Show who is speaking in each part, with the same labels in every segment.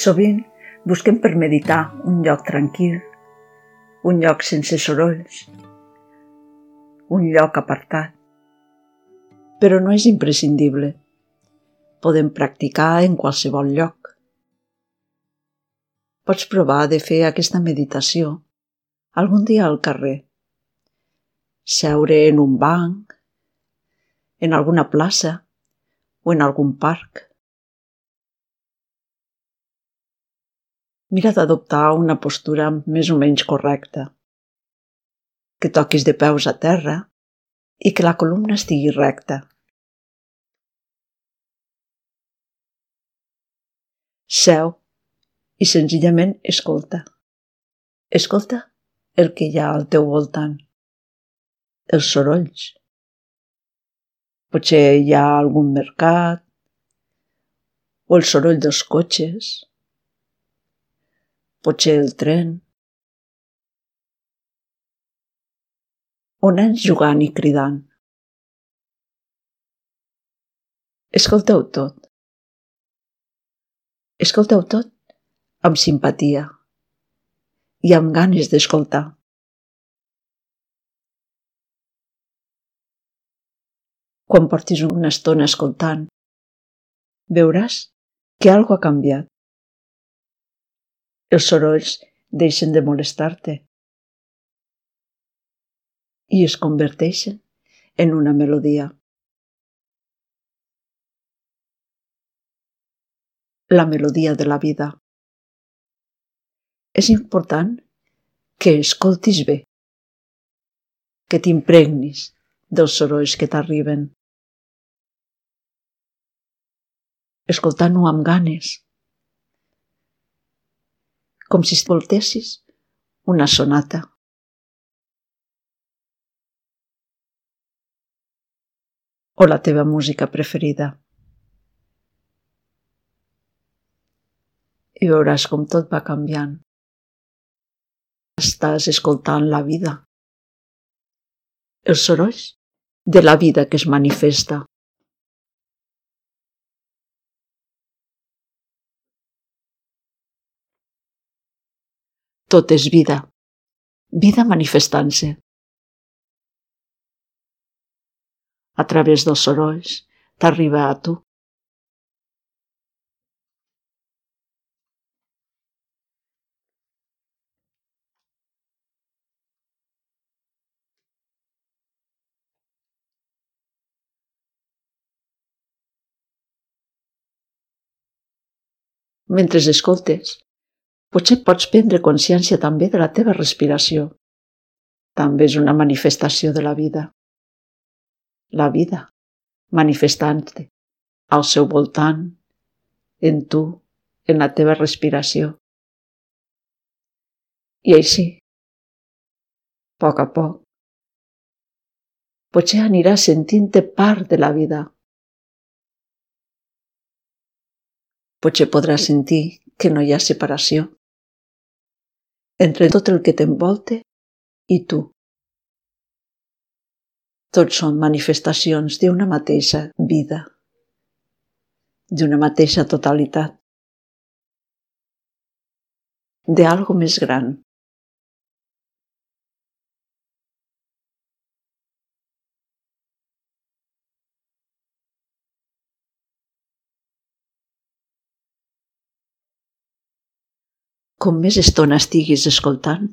Speaker 1: Sovint busquem per meditar un lloc tranquil, un lloc sense sorolls, un lloc apartat. Però no és imprescindible. Podem practicar en qualsevol lloc. Pots provar de fer aquesta meditació algun dia al carrer. Seure en un banc, en alguna plaça o en algun parc. Mira d'adoptar una postura més o menys correcta. Que toquis de peus a terra i que la columna estigui recta. Seu i senzillament escolta. Escolta el que hi ha al teu voltant. Els sorolls. Potser hi ha algun mercat o el soroll dels cotxes potser el tren, o nens jugant i cridant. Escolteu tot. Escolteu tot amb simpatia i amb ganes d'escoltar. Quan portis una estona escoltant, veuràs que algo ha canviat els sorolls deixen de molestar-te i es converteixen en una melodia. La melodia de la vida. És important que escoltis bé, que t'impregnis dels sorolls que t'arriben. Escoltant-ho amb ganes, com si escoltessis una sonata. O la teva música preferida. I veuràs com tot va canviant. Estàs escoltant la vida. Els sorolls de la vida que es manifesta. Tot és vida. Vida manifestant-se. A través dels sorolls t'arriba a tu. Mentre escoltes, Potser pots prendre consciència també de la teva respiració. També és una manifestació de la vida. La vida, manifestant-te al seu voltant, en tu, en la teva respiració. I així, a poc a poc, potser aniràs sentint-te part de la vida. Potser podràs sentir que no hi ha separació entre tot el que t'envolte i tu. Tots són manifestacions d'una mateixa vida, d'una mateixa totalitat, d'algo més gran. Com més estona estiguis escoltant,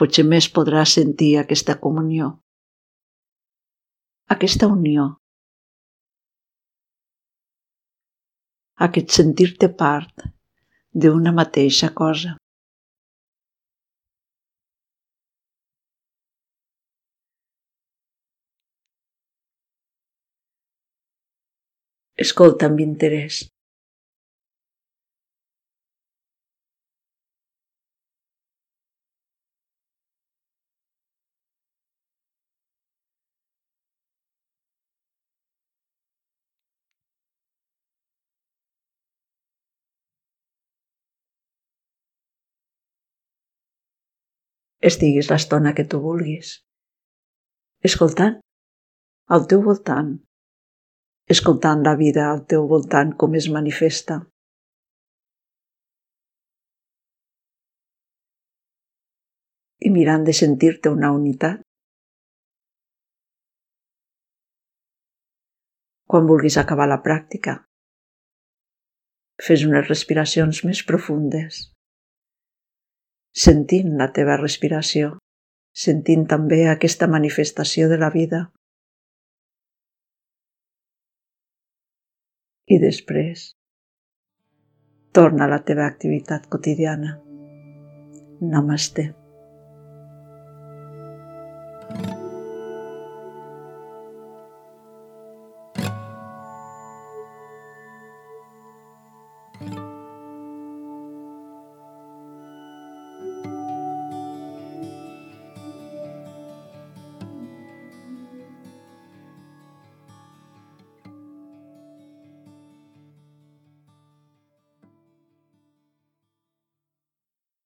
Speaker 1: potser més podràs sentir aquesta comunió, aquesta unió, aquest sentir-te part d'una mateixa cosa. Escolta amb interès. estiguis l'estona que tu vulguis. Escoltant al teu voltant, escoltant la vida al teu voltant com es manifesta. I mirant de sentir-te una unitat. Quan vulguis acabar la pràctica, fes unes respiracions més profundes sentint la teva respiració, sentint també aquesta manifestació de la vida. I després, torna a la teva activitat quotidiana. Namaste.